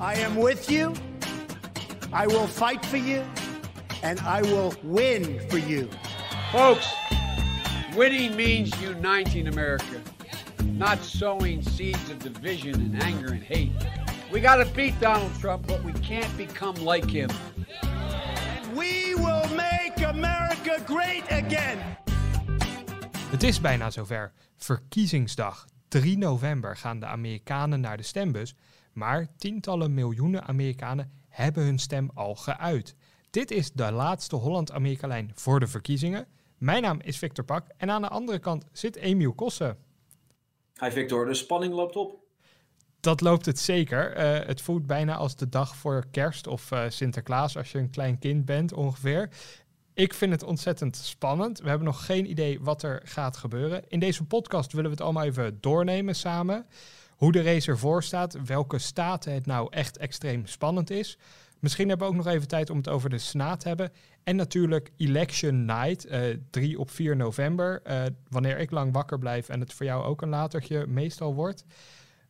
I am with you. I will fight for you. And I will win for you. Folks, winning means uniting America, not sowing seeds of division and anger and hate. We got to beat Donald Trump, but we can't become like him. And we will make America great again. Het is bijna zover. Verkiezingsdag. 3 november gaan de Amerikanen naar de stembus. Maar tientallen miljoenen Amerikanen hebben hun stem al geuit. Dit is de laatste Holland-Amerika-lijn voor de verkiezingen. Mijn naam is Victor Pak en aan de andere kant zit Emiel Kossen. Hi Victor, de spanning loopt op. Dat loopt het zeker. Uh, het voelt bijna als de dag voor kerst of uh, Sinterklaas als je een klein kind bent ongeveer. Ik vind het ontzettend spannend. We hebben nog geen idee wat er gaat gebeuren. In deze podcast willen we het allemaal even doornemen samen. Hoe de race ervoor staat, welke staten het nou echt extreem spannend is. Misschien hebben we ook nog even tijd om het over de Senaat te hebben. En natuurlijk Election Night, uh, 3 op 4 november. Uh, wanneer ik lang wakker blijf en het voor jou ook een latertje meestal wordt.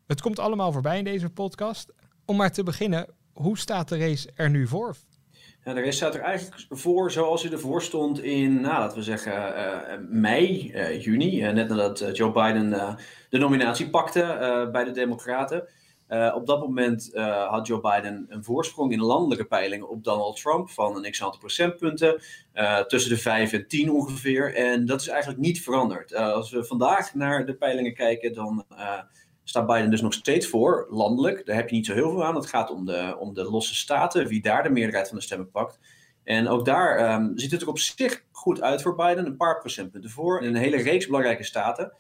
Het komt allemaal voorbij in deze podcast. Om maar te beginnen, hoe staat de race er nu voor? Ja, de race staat er eigenlijk voor zoals hij ervoor stond in, nou, laten we zeggen, uh, mei, uh, juni. net nadat Joe Biden de nominatie pakte bij de Democraten. op dat moment had Joe Biden een voorsprong in landelijke peilingen op Donald Trump van een x aantal procentpunten. tussen de 5 en 10 ongeveer. En dat is eigenlijk niet veranderd. als we vandaag naar de peilingen kijken, dan staat Biden dus nog steeds voor, landelijk. Daar heb je niet zo heel veel aan. Het gaat om de, om de losse staten, wie daar de meerderheid van de stemmen pakt. En ook daar um, ziet het er op zich goed uit voor Biden. Een paar procentpunten voor. In een hele reeks belangrijke staten.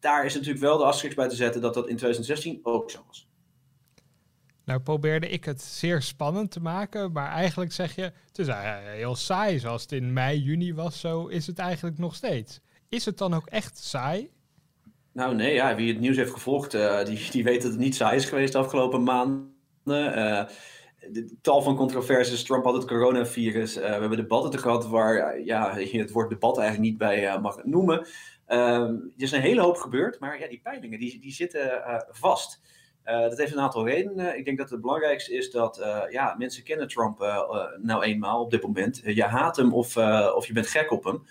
Daar is natuurlijk wel de asterisk bij te zetten dat dat in 2016 ook zo was. Nou probeerde ik het zeer spannend te maken, maar eigenlijk zeg je, het is heel saai zoals het in mei, juni was, zo is het eigenlijk nog steeds. Is het dan ook echt saai? Nou nee, ja, wie het nieuws heeft gevolgd, uh, die, die weet dat het niet saai is geweest de afgelopen maanden. Uh, de tal van controversies, Trump had het coronavirus. Uh, we hebben debatten te gehad waar ja, je het woord debat eigenlijk niet bij mag noemen. Ehm, er is een hele hoop gebeurd, maar ja, die peilingen die, die zitten vast. dat heeft een aantal redenen. Ik denk dat het belangrijkste is dat ja, mensen kennen Trump nou eenmaal op dit moment. je haat hem of, of je bent gek op hem.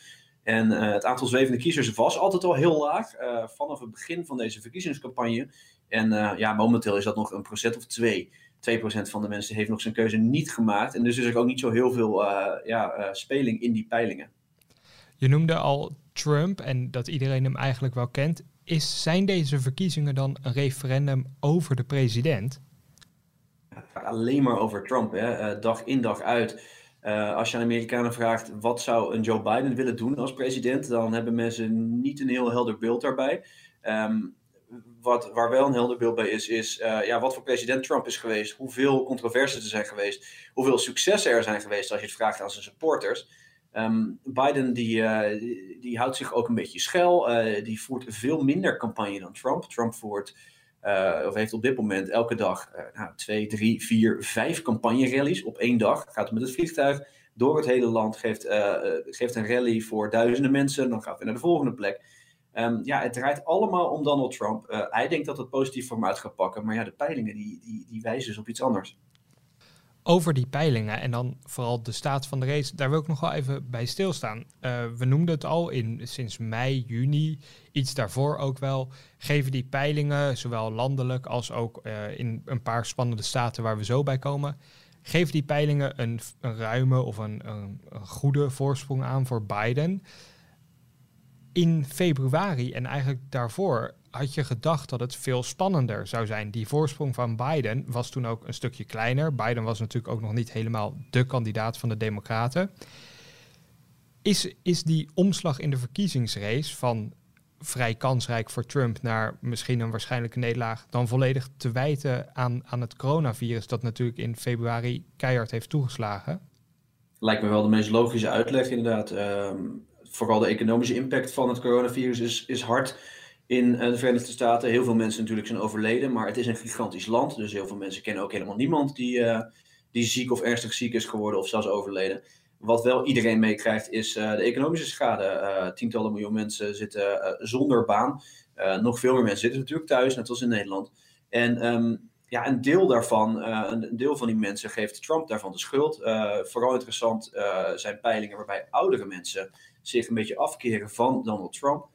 En uh, het aantal zwevende kiezers was altijd al heel laag uh, vanaf het begin van deze verkiezingscampagne. En uh, ja, momenteel is dat nog een procent of twee. 2% van de mensen heeft nog zijn keuze niet gemaakt. En dus is er ook niet zo heel veel ja, speling in die peilingen. Je noemde al Trump en dat iedereen hem eigenlijk wel kent. Is, zijn deze verkiezingen dan een referendum over de president? Het gaat alleen maar over Trump, hè? dag in dag uit. Uh, als je aan Amerikanen vraagt wat zou een Joe Biden willen doen als president, dan hebben mensen niet een heel helder beeld daarbij. Um, wat, waar wel een helder beeld bij is, is uh, ja, wat voor president Trump is geweest, hoeveel controversies er zijn geweest, hoeveel successen er zijn geweest als je het vraagt aan zijn supporters. Um, Biden die, die, die, houdt zich ook een beetje schel, die voert veel minder campagne dan Trump. Trump voert uh, of heeft op dit moment elke dag uh, nou, twee, drie, vier, vijf campagne-rallies op één dag. Gaat met het vliegtuig door het hele land, geeft, uh, geeft een rally voor duizenden mensen. Dan gaat weer naar de volgende plek. Um, ja, het draait allemaal om Donald Trump. hij denkt dat het positief voor hem uit gaat pakken. Maar ja, de peilingen die, die, die wijzen dus op iets anders over die peilingen en dan vooral de staat van de race, daar wil ik nog wel even bij stilstaan. Uh, we noemden het al in sinds mei, juni, iets daarvoor ook wel. Geven die peilingen, zowel landelijk als ook uh, in een paar spannende staten waar we zo bij komen, geven die peilingen een, een ruime of een, een, een goede voorsprong aan voor Biden. In februari en eigenlijk daarvoor had je gedacht dat het veel spannender zou zijn. Die voorsprong van Biden was toen ook een stukje kleiner. Biden was natuurlijk ook nog niet helemaal de kandidaat van de Democraten. Is, is die omslag in de verkiezingsrace van vrij kansrijk voor Trump naar misschien een waarschijnlijke nederlaag dan volledig te wijten aan, aan het coronavirus dat natuurlijk in februari keihard heeft toegeslagen? Lijkt me wel de meest logische uitleg inderdaad. Ehm, vooral de economische impact van het coronavirus is, is hard in eh, de Verenigde Staten. Heel veel mensen natuurlijk zijn overleden, maar het is een gigantisch land. Dus heel veel mensen kennen ook helemaal niemand die, uh, die ziek of ernstig ziek is geworden of zelfs overleden. Wat wel iedereen meekrijgt is uh, de economische schade. tientallen miljoen mensen zitten zonder baan. nog veel meer mensen zitten natuurlijk thuis, net als in Nederland. En um, ja, een deel daarvan, een deel van die mensen geeft Trump daarvan de schuld. vooral interessant zijn peilingen waarbij oudere mensen zich een beetje afkeren van Donald Trump.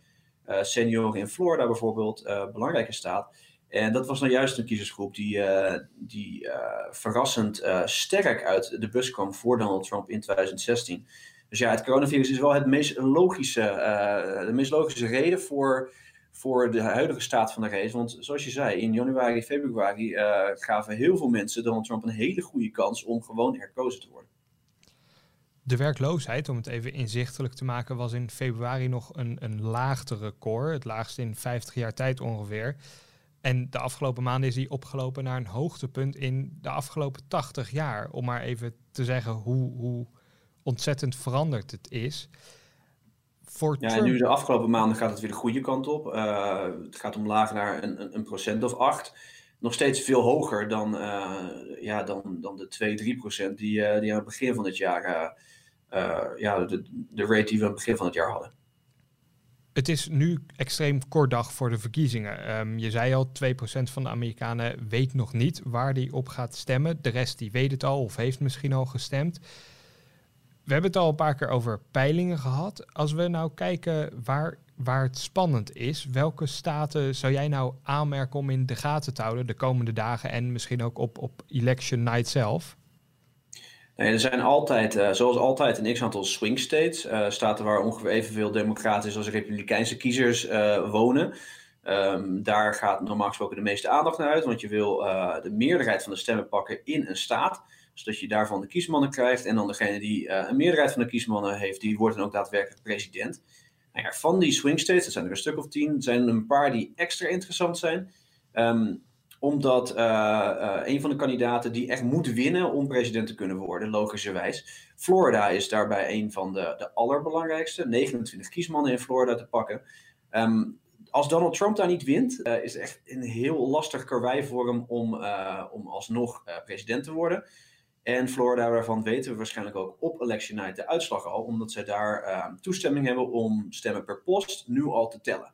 Senioren in Florida bijvoorbeeld, belangrijke staat. En dat was nou juist een kiezersgroep die, die verrassend sterk uit de bus kwam voor Donald Trump in 2016. Dus ja, het coronavirus is wel het meest logische, de meest logische reden voor, voor de huidige staat van de race. Want zoals je zei, in januari, februari gaven heel veel mensen Donald Trump een hele goede kans om gewoon herkozen te worden. De werkloosheid, om het even inzichtelijk te maken, was in februari nog een, een laagste record. Het laagste in 50 jaar tijd ongeveer. En de afgelopen maanden is die opgelopen naar een hoogtepunt in de afgelopen 80 jaar. Om maar even te zeggen hoe, hoe ontzettend veranderd het is. Voor ja, en nu de afgelopen maanden gaat het weer de goede kant op. Uh, het gaat omlaag naar een, een, een, procent of acht. Nog steeds veel hoger dan, uh, ja, dan, dan de 2, 3 procent die, uh, die aan het begin van het jaar, ja, de, de rate die we aan het begin van het jaar hadden. Het is nu extreem kort dag voor de verkiezingen. Um, je zei al, 2% van de Amerikanen weet nog niet waar die op gaat stemmen. De rest die weet het al of heeft misschien al gestemd. We hebben het al een paar keer over peilingen gehad. Als we nou kijken waar, waar het spannend is, welke staten zou jij nou aanmerken om in de gaten te houden de komende dagen en misschien ook op, op election night zelf? Er zijn altijd, uh, zoals altijd, een x-aantal swing states. Uh, staten waar ongeveer evenveel democratische als republikeinse kiezers uh, wonen. Um, daar gaat normaal gesproken de meeste aandacht naar uit, want je wil de meerderheid van de stemmen pakken in een staat zodat je daarvan de kiesmannen krijgt. En dan degene die uh, een meerderheid van de kiesmannen heeft, die wordt dan ook daadwerkelijk president. Nou van die swing states, dat zijn er een stuk of tien, zijn er een paar die extra interessant zijn. Um, omdat uh, uh, een van de kandidaten die echt moet winnen om president te kunnen worden, logischerwijs. Florida is daarbij een van de, de allerbelangrijkste. 29 kiesmannen in Florida te pakken. Um, als Donald Trump daar niet wint, is het echt een heel lastig karwei voor hem om, om alsnog president te worden. En Florida, waarvan weten we waarschijnlijk ook op election night de uitslag al, omdat zij daar uh, toestemming hebben om stemmen per post nu al te tellen.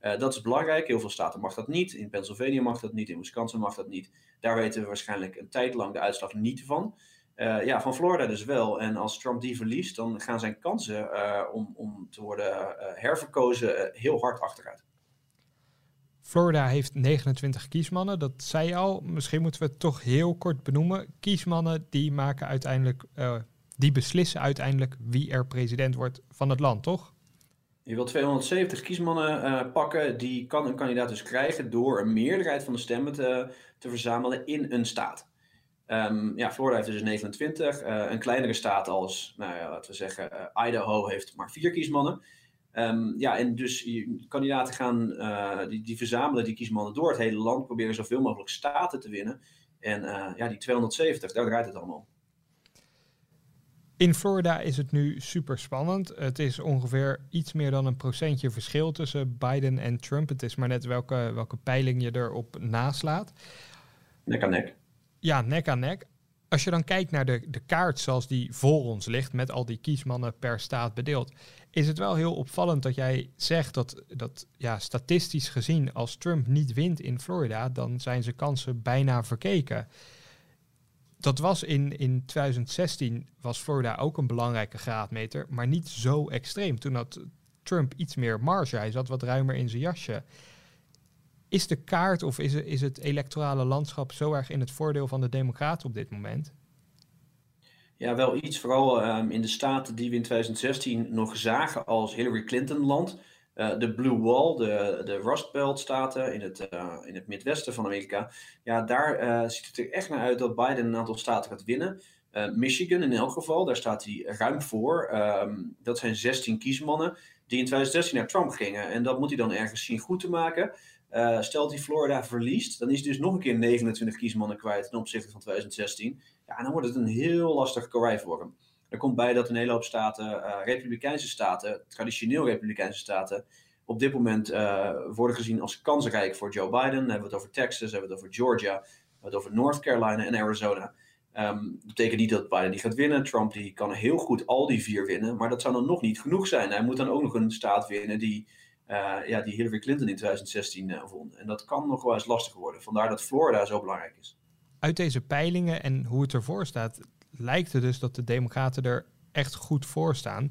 Uh, dat is belangrijk. Heel veel staten mag dat niet. In Pennsylvania mag dat niet. In Wisconsin mag dat niet. Daar weten we waarschijnlijk een tijd lang de uitslag niet van. Uh, ja, van Florida dus wel. En als Trump die verliest, dan gaan zijn kansen om, om te worden herverkozen heel hard achteruit. Florida heeft 29 kiesmannen, dat zei je al. Misschien moeten we het toch heel kort benoemen. Kiesmannen die maken uiteindelijk, uh, die beslissen uiteindelijk wie er president wordt van het land, toch? Je wilt 270 kiesmannen uh, pakken, die kan een kandidaat dus krijgen door een meerderheid van de stemmen te, te verzamelen in een staat. Um, ja, Florida heeft dus 29. Uh, een kleinere staat als, nou ja, laten we zeggen, Idaho heeft maar vier kiesmannen. Um, ja, en dus kandidaten gaan, uh, die, die verzamelen die kiesmannen door het hele land, proberen zoveel mogelijk staten te winnen. En uh, ja, die 270, daar draait het allemaal. In Florida is het nu super spannend. Het is ongeveer iets meer dan een procentje verschil tussen Biden en Trump. Het is maar net welke, welke peiling je erop naslaat. Nek aan nek. Ja, nek aan nek. Als je dan kijkt naar de, de kaart zoals die voor ons ligt, met al die kiesmannen per staat bedeeld, is het wel heel opvallend dat jij zegt dat, dat ja, statistisch gezien, als Trump niet wint in Florida, dan zijn zijn kansen bijna verkeken. Dat was in, in 2016 was Florida ook een belangrijke graadmeter, maar niet zo extreem. Toen had Trump iets meer marge, hij zat wat ruimer in zijn jasje. Is de kaart of is, is het electorale landschap zo erg in het voordeel van de Democraten op dit moment? Ja, wel iets. Vooral um, in de staten die we in 2016 nog zagen als Hillary Clinton-land. Uh, de Blue Wall, de, de Rust Belt staten in het, uh, in het midwesten van Amerika. Ja, daar uh, ziet het er echt naar uit dat Biden een aantal staten gaat winnen. Michigan in elk geval, daar staat hij ruim voor. Um, dat zijn 16 kiesmannen die in 2016 naar Trump gingen. En dat moet hij dan ergens zien goed te maken. Uh, stelt hij Florida verliest, dan is dus nog een keer 29 kiesmannen kwijt ten opzichte van 2016. Ja, en dan wordt het een heel lastig hem. Er komt bij dat een hele hoop staten, uh, republikeinse staten, traditioneel republikeinse staten, op dit moment uh, worden gezien als kansrijk voor Joe Biden. Dan hebben we het over Texas, hebben we het over Georgia, hebben we het over North Carolina en Arizona. Um, dat betekent niet dat Biden die gaat winnen. Trump die kan heel goed al die vier winnen, maar dat zou dan nog niet genoeg zijn. Hij moet dan ook nog een staat winnen die ja, die Hillary Clinton in 2016 won. En dat kan nog wel eens lastig worden. Vandaar dat Florida zo belangrijk is. Uit deze peilingen en hoe het ervoor staat, lijkt het dus dat de Democraten er echt goed voor staan.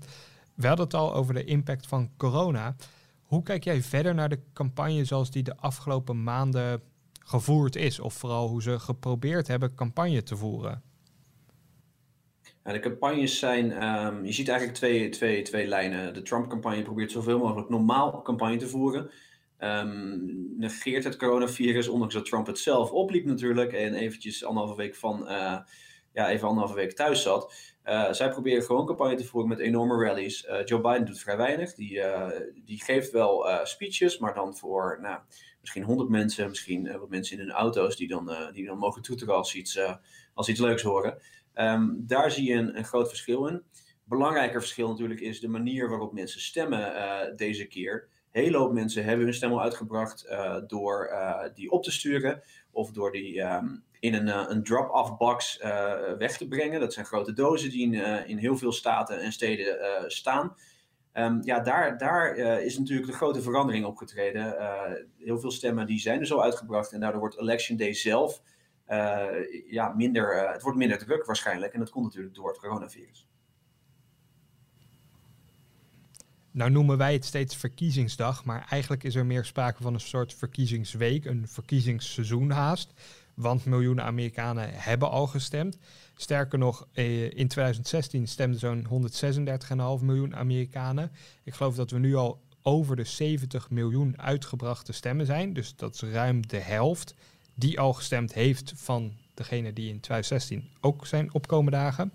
We hadden het al over de impact van corona. Hoe kijk jij verder naar de campagne zoals die de afgelopen maanden gevoerd is? Of vooral hoe ze geprobeerd hebben campagne te voeren? De campagnes zijn, um, je ziet eigenlijk twee, twee, twee lijnen. De Trump-campagne probeert zoveel mogelijk normaal campagne te voeren. Um, negeert het coronavirus, ondanks dat Trump het zelf opliep natuurlijk. En eventjes anderhalve week van, uh, ja, even anderhalve week thuis zat. Uh, zij proberen gewoon campagne te voeren met enorme rallies. Uh, Joe Biden doet vrij weinig. Die, die geeft wel speeches, maar dan voor nou, misschien honderd mensen, misschien wat mensen in hun auto's die dan, die dan mogen toeteren als iets, als iets leuks horen. Um, daar zie je een, een, groot verschil in. Belangrijker verschil natuurlijk is de manier waarop mensen stemmen uh, deze keer. Hele hoop mensen hebben hun stem al uitgebracht uh, door uh, die op te sturen of door die um, in een, een drop-off box weg te brengen. Dat zijn grote dozen die in, in heel veel staten en steden staan. Um, ja, daar, daar is natuurlijk de grote verandering opgetreden. heel veel stemmen die zijn er zo uitgebracht en daardoor wordt Election Day zelf uh, ja, minder, uh, het wordt minder druk waarschijnlijk. En dat komt natuurlijk door het coronavirus. Nou noemen wij het steeds verkiezingsdag, maar eigenlijk is er meer sprake van een soort verkiezingsweek, een verkiezingsseizoen haast. Want miljoenen Amerikanen hebben al gestemd. Sterker nog, eh, in 2016 stemden zo'n 136,5 miljoen Amerikanen. Ik geloof dat we nu al over de 70 miljoen uitgebrachte stemmen zijn. Dus dat is ruim de helft die al gestemd heeft van degene die in 2016 ook zijn opkomende dagen.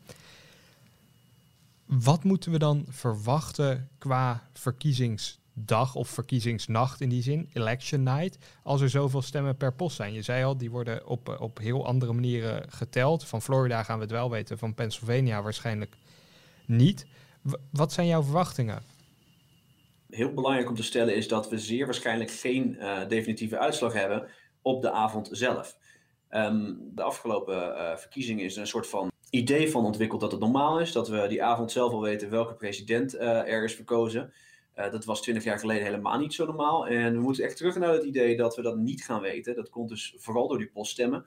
Wat moeten we dan verwachten qua verkiezingsdag of verkiezingsnacht in die zin, election night, als er zoveel stemmen per post zijn? Je zei al, die worden op, op heel andere manieren geteld. Van Florida gaan we het wel weten, van Pennsylvania waarschijnlijk niet. wat zijn jouw verwachtingen? Heel belangrijk om te stellen is dat we zeer waarschijnlijk geen uh, definitieve uitslag hebben op de avond zelf. Um, de afgelopen uh, verkiezingen is er een soort van idee van ontwikkeld dat het normaal is. Dat we die avond zelf al weten welke president uh, er is verkozen. Uh, dat was twintig jaar geleden helemaal niet zo normaal. En we moeten echt terug naar het idee dat we dat niet gaan weten. Dat komt dus vooral door die poststemmen.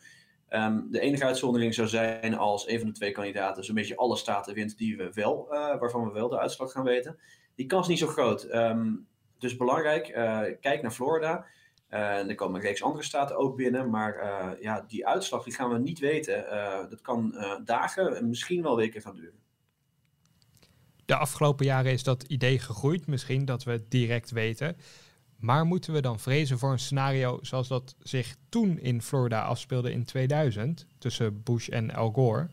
Um, de enige uitzondering zou zijn als een van de twee kandidaten zo'n beetje alle staten wint die we wel, waarvan we wel de uitslag gaan weten. Die kans is niet zo groot. Um, dus belangrijk, kijk naar Florida. Uh, er komen reeks andere staten ook binnen, maar uh, ja, die uitslag die gaan we niet weten. Uh, dat kan dagen en misschien wel weken gaan duren. De afgelopen jaren is dat idee gegroeid, misschien dat we het direct weten. Maar moeten we dan vrezen voor een scenario zoals dat zich toen in Florida afspeelde in 2000 tussen Bush en Al Gore?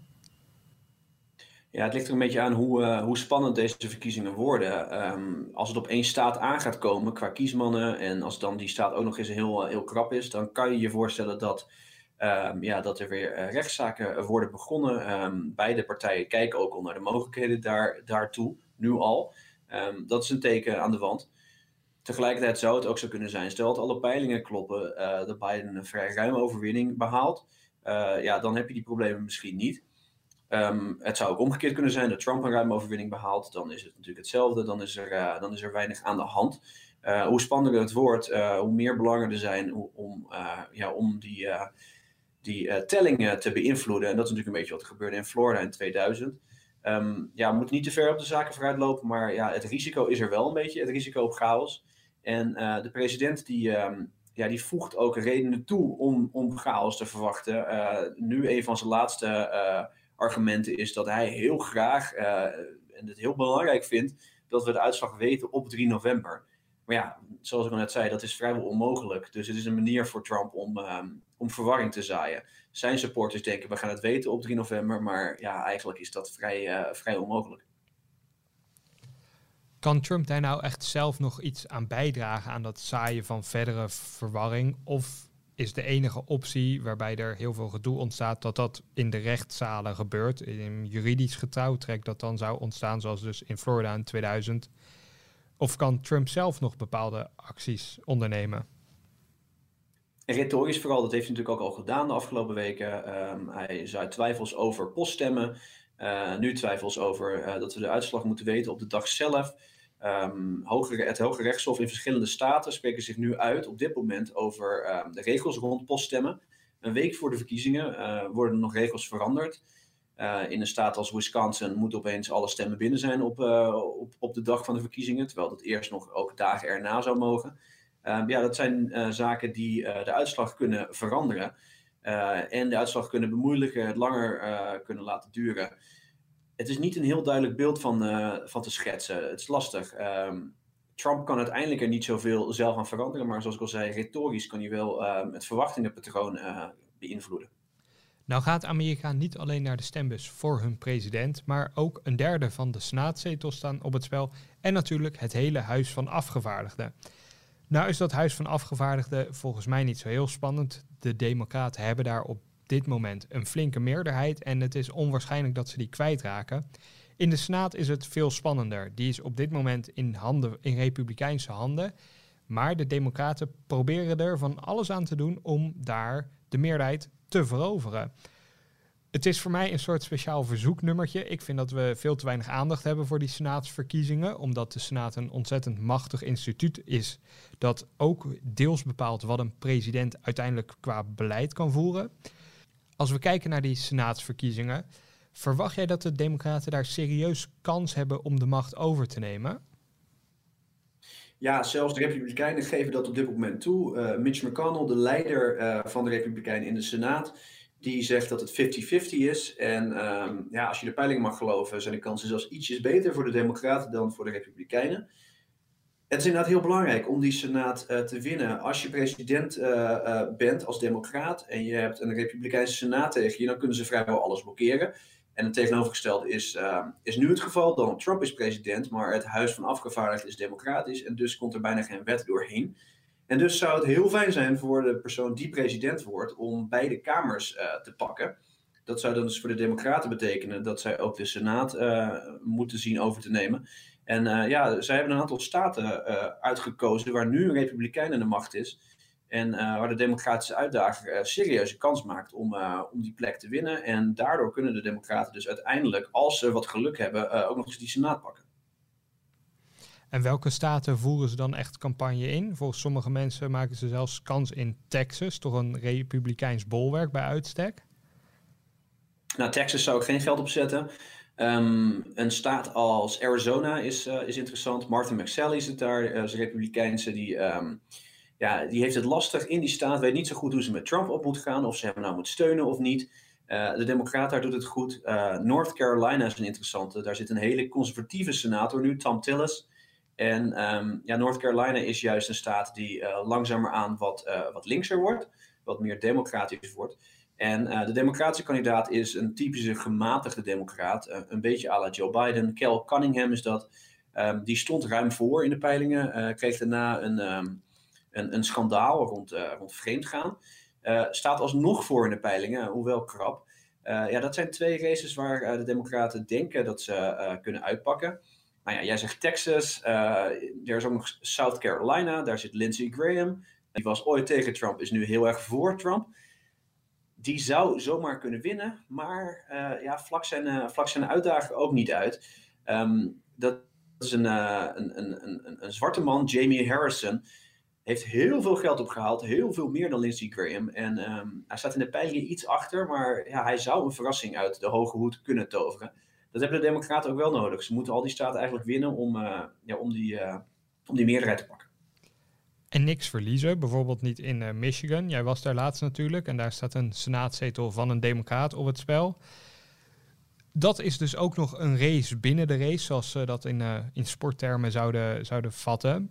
Ja, het ligt er een beetje aan hoe, uh, hoe spannend deze verkiezingen worden. Um, als het op één staat aan gaat komen qua kiesmannen en als dan die staat ook nog eens heel, heel krap is, dan kan je je voorstellen dat, um, ja, dat er weer uh, rechtszaken worden begonnen. Um, beide partijen kijken ook al naar de mogelijkheden daar, daartoe, nu al. dat is een teken aan de wand. Tegelijkertijd zou het ook zo kunnen zijn, stel dat alle peilingen kloppen, dat Biden een vrij ruime overwinning behaalt. ja, dan heb je die problemen misschien niet. Um, het zou ook omgekeerd kunnen zijn dat Trump een ruime overwinning behaalt. Dan is het natuurlijk hetzelfde. Dan is er, uh, dan is er weinig aan de hand. Uh, hoe spannender het wordt, uh, hoe meer belangen er zijn om, ja, om die, die tellingen te beïnvloeden. En dat is natuurlijk een beetje wat er gebeurde in Florida in 2000. Um, ehm, ja, we moeten niet te ver op de zaken vooruit lopen, maar ja, het risico is er wel een beetje, het risico op chaos. En de president die, um, ja, die voegt ook redenen toe om, om chaos te verwachten. nu een van zijn laatste argumenten is dat hij heel graag uh, en het heel belangrijk vindt dat we de uitslag weten op 3 november. Maar ja, zoals ik al net zei, dat is vrijwel onmogelijk. Dus het is een manier voor Trump om, um, om verwarring te zaaien. Zijn supporters denken, we gaan het weten op 3 november, maar ja, eigenlijk is dat vrij, uh, vrij onmogelijk. Kan Trump daar nou echt zelf nog iets aan bijdragen aan dat zaaien van verdere verwarring? Of is de enige optie waarbij er heel veel gedoe ontstaat, dat dat in de rechtszalen gebeurt. In juridisch getrouwtrek dat dan zou ontstaan, zoals dus in Florida in 2000. Of kan Trump zelf nog bepaalde acties ondernemen? Retorisch vooral, dat heeft hij natuurlijk ook al gedaan de afgelopen weken. Um, hij zei twijfels over poststemmen. Uh, nu twijfels over uh, dat we de uitslag moeten weten op de dag zelf. Um, hogere, het Hoge Rechtshof in verschillende staten spreken zich nu uit op dit moment over ehm, de regels rond poststemmen. Een week voor de verkiezingen uh, worden nog regels veranderd. Uh, in een staat als Wisconsin moet opeens alle stemmen binnen zijn op, uh, op, op de dag van de verkiezingen, terwijl dat eerst nog ook dagen erna zou mogen. Um, ja, dat zijn zaken die de uitslag kunnen veranderen en de uitslag kunnen bemoeilijken, het langer kunnen laten duren het is niet een heel duidelijk beeld van, uh, van te schetsen. Het is lastig. Um, Trump kan uiteindelijk er niet zoveel zelf aan veranderen, maar zoals ik al zei, retorisch kan hij wel um, het verwachtingenpatroon uh, beïnvloeden. Nou gaat Amerika niet alleen naar de stembus voor hun president, maar ook een derde van de senaatzetels staan op het spel en natuurlijk het hele Huis van Afgevaardigden. Nou is dat Huis van Afgevaardigden volgens mij niet zo heel spannend. De Democraten hebben daar op dit moment een flinke meerderheid en het is onwaarschijnlijk dat ze die kwijtraken. In de Senaat is het veel spannender. Die is op dit moment in, handen, in republikeinse handen. Maar de Democraten proberen er van alles aan te doen om daar de meerderheid te veroveren. Het is voor mij een soort speciaal verzoeknummertje. Ik vind dat we veel te weinig aandacht hebben voor die senaatsverkiezingen, omdat de Senaat een ontzettend machtig instituut is dat ook deels bepaalt wat een president uiteindelijk qua beleid kan voeren. Als we kijken naar die senaatsverkiezingen, verwacht jij dat de Democraten daar serieus kans hebben om de macht over te nemen? Ja, zelfs de Republikeinen geven dat op dit moment toe. Uh, Mitch McConnell, de leider uh, van de Republikeinen in de Senaat, die zegt dat het 50-50 is. En um, ja, als je de peiling mag geloven, zijn de kansen zelfs ietsjes beter voor de Democraten dan voor de Republikeinen. Het is inderdaad heel belangrijk om die Senaat uh, te winnen. Als je president uh, uh, bent als democraat en je hebt een republikeinse Senaat tegen je, dan kunnen ze vrijwel alles blokkeren. En het tegenovergestelde is, is nu het geval. Donald Trump is president, maar het Huis van Afgevaardigden is democratisch. En dus komt er bijna geen wet doorheen. En dus zou het heel fijn zijn voor de persoon die president wordt om beide kamers te pakken. Dat zou dan dus voor de Democraten betekenen dat zij ook de Senaat moeten zien over te nemen. En uh, ja, zij hebben een aantal staten uh, uitgekozen waar nu een republikein in de macht is. En uh, waar de democratische uitdager serieuze kans maakt om, om die plek te winnen. En daardoor kunnen de democraten dus uiteindelijk, als ze wat geluk hebben, ook nog eens die senaat pakken. En welke staten voeren ze dan echt campagne in? Volgens sommige mensen maken ze zelfs kans in Texas, toch een republikeins bolwerk bij uitstek. Nou, Texas zou ik geen geld opzetten. Um, een staat als Arizona is, uh, is interessant. Martin McSally zit daar, uh, is republikeinse. Die, um, ja, die heeft het lastig in die staat. Weet niet zo goed hoe ze met Trump op moet gaan. Of ze hem nou moet steunen of niet. Uh, de Democrat daar doet het goed. North Carolina is een interessante. Daar zit een hele conservatieve senator nu, Tom Tillis. En um, ja, North Carolina is juist een staat die langzameraan wat, wat linkser wordt. Wat meer democratisch wordt. En uh, de democratische kandidaat is een typische gematigde democraat. Uh, een beetje à la Joe Biden. Kel Cunningham is dat. Um, die stond ruim voor in de peilingen. Uh, kreeg daarna een, um, een, een, schandaal rond, rond vreemdgaan. staat alsnog voor in de peilingen, hoewel krap. ja, dat zijn twee races waar de democraten denken dat ze kunnen uitpakken. Nou ja, jij zegt Texas. er is ook nog South Carolina. Daar zit Lindsey Graham. Die was ooit tegen Trump, is nu heel erg voor Trump die zou zomaar kunnen winnen, maar uh, ja, vlak zijn, uh, vlak zijn ook niet uit. Um, dat is een, uh, een, een, een, een, zwarte man, Jamie Harrison, heeft heel veel geld opgehaald, heel veel meer dan Lindsey Graham. En um, hij staat in de peilingen iets achter, maar ja, hij zou een verrassing uit de hoge hoed kunnen toveren. Dat hebben de Democraten ook wel nodig. Ze moeten al die staten eigenlijk winnen om, ja, om, die, om die meerderheid te pakken en niks verliezen. Bijvoorbeeld niet in uh, Michigan. Jij was daar laatst natuurlijk en daar staat een senaatzetel van een democraat op het spel. Dat is dus ook nog een race binnen de race, zoals ze dat in, uh, in sporttermen zouden, zouden vatten.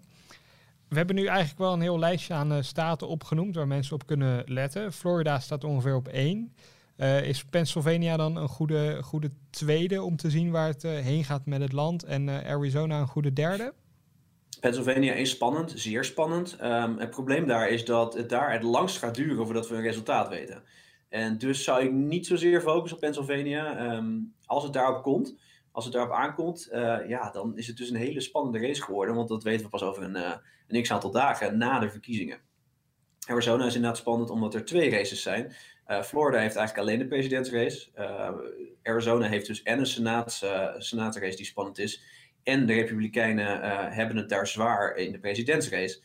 We hebben nu eigenlijk wel een heel lijstje aan uh, staten opgenoemd waar mensen op kunnen letten. Florida staat ongeveer op één. is Pennsylvania dan een goede, goede tweede om te zien waar het heen gaat met het land? En Arizona een goede derde? Pennsylvania is spannend, zeer spannend. Um, het probleem daar is dat het daar het langst gaat duren voordat we een resultaat weten. En dus zou ik niet zozeer focussen op Pennsylvania. Um, als het daarop komt, als het daarop aankomt, uh, ja, dan is het dus een hele spannende race geworden. Want dat weten we pas over een, uh, een x aantal dagen na de verkiezingen. Arizona is inderdaad spannend omdat er twee races zijn. Uh, Florida heeft eigenlijk alleen de presidentsrace. Arizona heeft dus en een senaats, senaatrace die spannend is en de Republikeinen hebben het daar zwaar in de presidentsrace.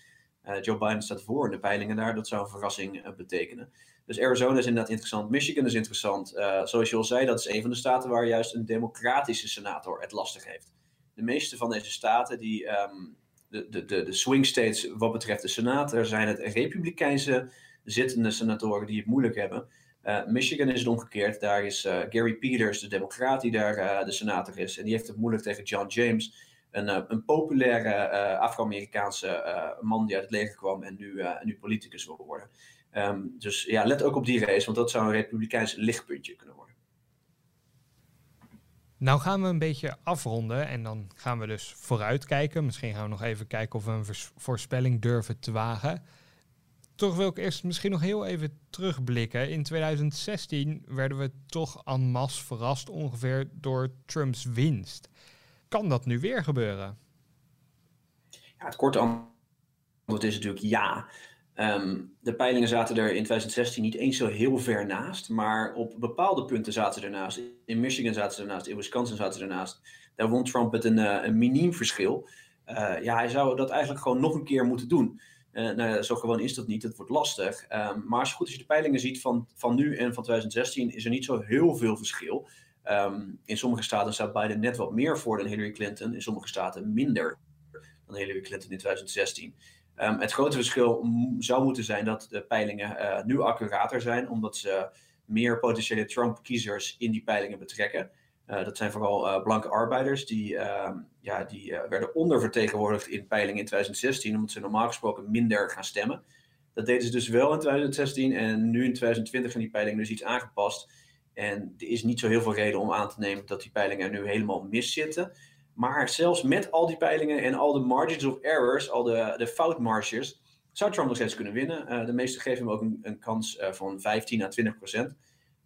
Joe Biden staat voor in de peilingen daar. Dat zou een verrassing betekenen. Dus Arizona is inderdaad interessant. Michigan is interessant. zoals je al zei, dat is een van de staten waar juist een democratische senator het lastig heeft. De meeste van deze staten die ehm, de, de, de, de swing states wat betreft de Senaat. Daar zijn het republikeinse zittende senatoren die het moeilijk hebben. Uh, Michigan is het omgekeerd. Daar is uh, Gary Peters, de democraat die daar uh, de senator is. En die heeft het moeilijk tegen John James. Een, een populaire Afro-Amerikaanse man die uit het leger kwam en nu, nu politicus wil worden. Um, dus ja, let ook op die race, want dat zou een republikeins lichtpuntje kunnen worden. Nou gaan we een beetje afronden en dan gaan we dus vooruitkijken. Misschien gaan we nog even kijken of we een voorspelling durven te wagen. Toch wil ik eerst misschien nog heel even terugblikken. In 2016 werden we toch en masse verrast ongeveer door Trumps winst. Kan dat nu weer gebeuren? Ja, het korte antwoord is natuurlijk ja. Ehm, de peilingen zaten er in 2016 niet eens zo heel ver naast, maar op bepaalde punten zaten ze ernaast. In Michigan zaten ze ernaast, in Wisconsin zaten ze ernaast. Daar won Trump met een, uh, een miniem verschil. Uh, ja, hij zou dat eigenlijk gewoon nog een keer moeten doen. Uh, nou, zo gewoon is dat niet, het wordt lastig. Um, maar je goed als je de peilingen ziet van, van nu en van 2016, is er niet zo heel veel verschil. Um, in sommige staten staat Biden net wat meer voor dan Hillary Clinton, in sommige staten minder dan Hillary Clinton in 2016. Um, het grote verschil zou moeten zijn dat de peilingen uh, nu accurater zijn, omdat ze meer potentiële Trump-kiezers in die peilingen betrekken. Uh, dat zijn vooral uh, blanke arbeiders die, uh, ja, die werden ondervertegenwoordigd in peilingen in 2016, omdat ze normaal gesproken minder gaan stemmen. Dat deden ze dus wel in 2016 en nu in 2020 zijn die peilingen dus iets aangepast. En er is niet zo heel veel reden om aan te nemen dat die peilingen nu helemaal mis zitten. Maar zelfs met al die peilingen en al de margins of errors, al de, de foutmarges, zou Trump nog steeds kunnen winnen. De meesten geven hem ook een, een kans van 15 à 20 procent.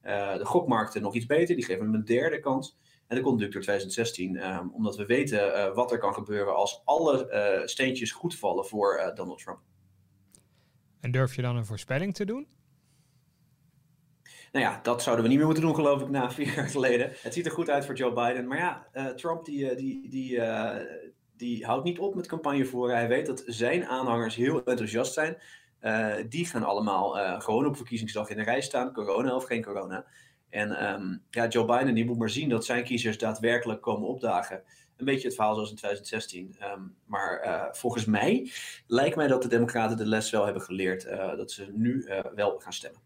Uh, de gokmarkten nog iets beter, die geven hem een derde kans. En natuurlijk door 2016, um, omdat we weten wat er kan gebeuren als alle steentjes goed vallen voor Donald Trump. En durf je dan een voorspelling te doen? Nou ja, dat zouden we niet meer moeten doen, geloof ik, na vier jaar geleden. Het ziet er goed uit voor Joe Biden. Maar ja, uh, Trump die, die, die, uh, die houdt niet op met campagne voeren. Hij weet dat zijn aanhangers heel enthousiast zijn. Uh, die gaan allemaal gewoon op verkiezingsdag in de rij staan, corona of geen corona. En um, ja, Joe Biden die moet maar zien dat zijn kiezers daadwerkelijk komen opdagen. Een beetje het verhaal zoals in 2016. Um, maar volgens mij lijkt mij dat de Democraten de les wel hebben geleerd. dat ze nu wel gaan stemmen.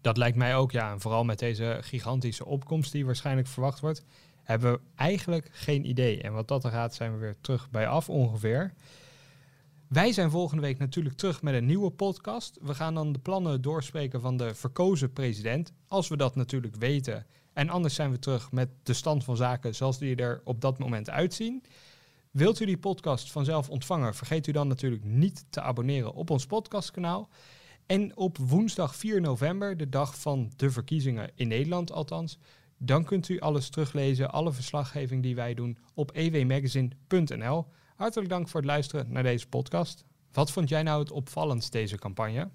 Dat lijkt mij ook, ja. En vooral met deze gigantische opkomst die waarschijnlijk verwacht wordt, hebben we eigenlijk geen idee. En wat dat er gaat, zijn we weer terug bij af ongeveer. Wij zijn volgende week natuurlijk terug met een nieuwe podcast. We gaan dan de plannen doorspreken van de verkozen president, als we dat natuurlijk weten. En anders zijn we terug met de stand van zaken zoals die er op dat moment uitzien. Wilt u die podcast vanzelf ontvangen, vergeet u dan natuurlijk niet te abonneren op ons podcastkanaal. En op woensdag 4 november, de dag van de verkiezingen in Nederland althans, dan kunt u alles teruglezen, alle verslaggeving die wij doen op ewmagazine.nl. Hartelijk dank voor het luisteren naar deze podcast. Wat vond jij nou het opvallendst deze campagne?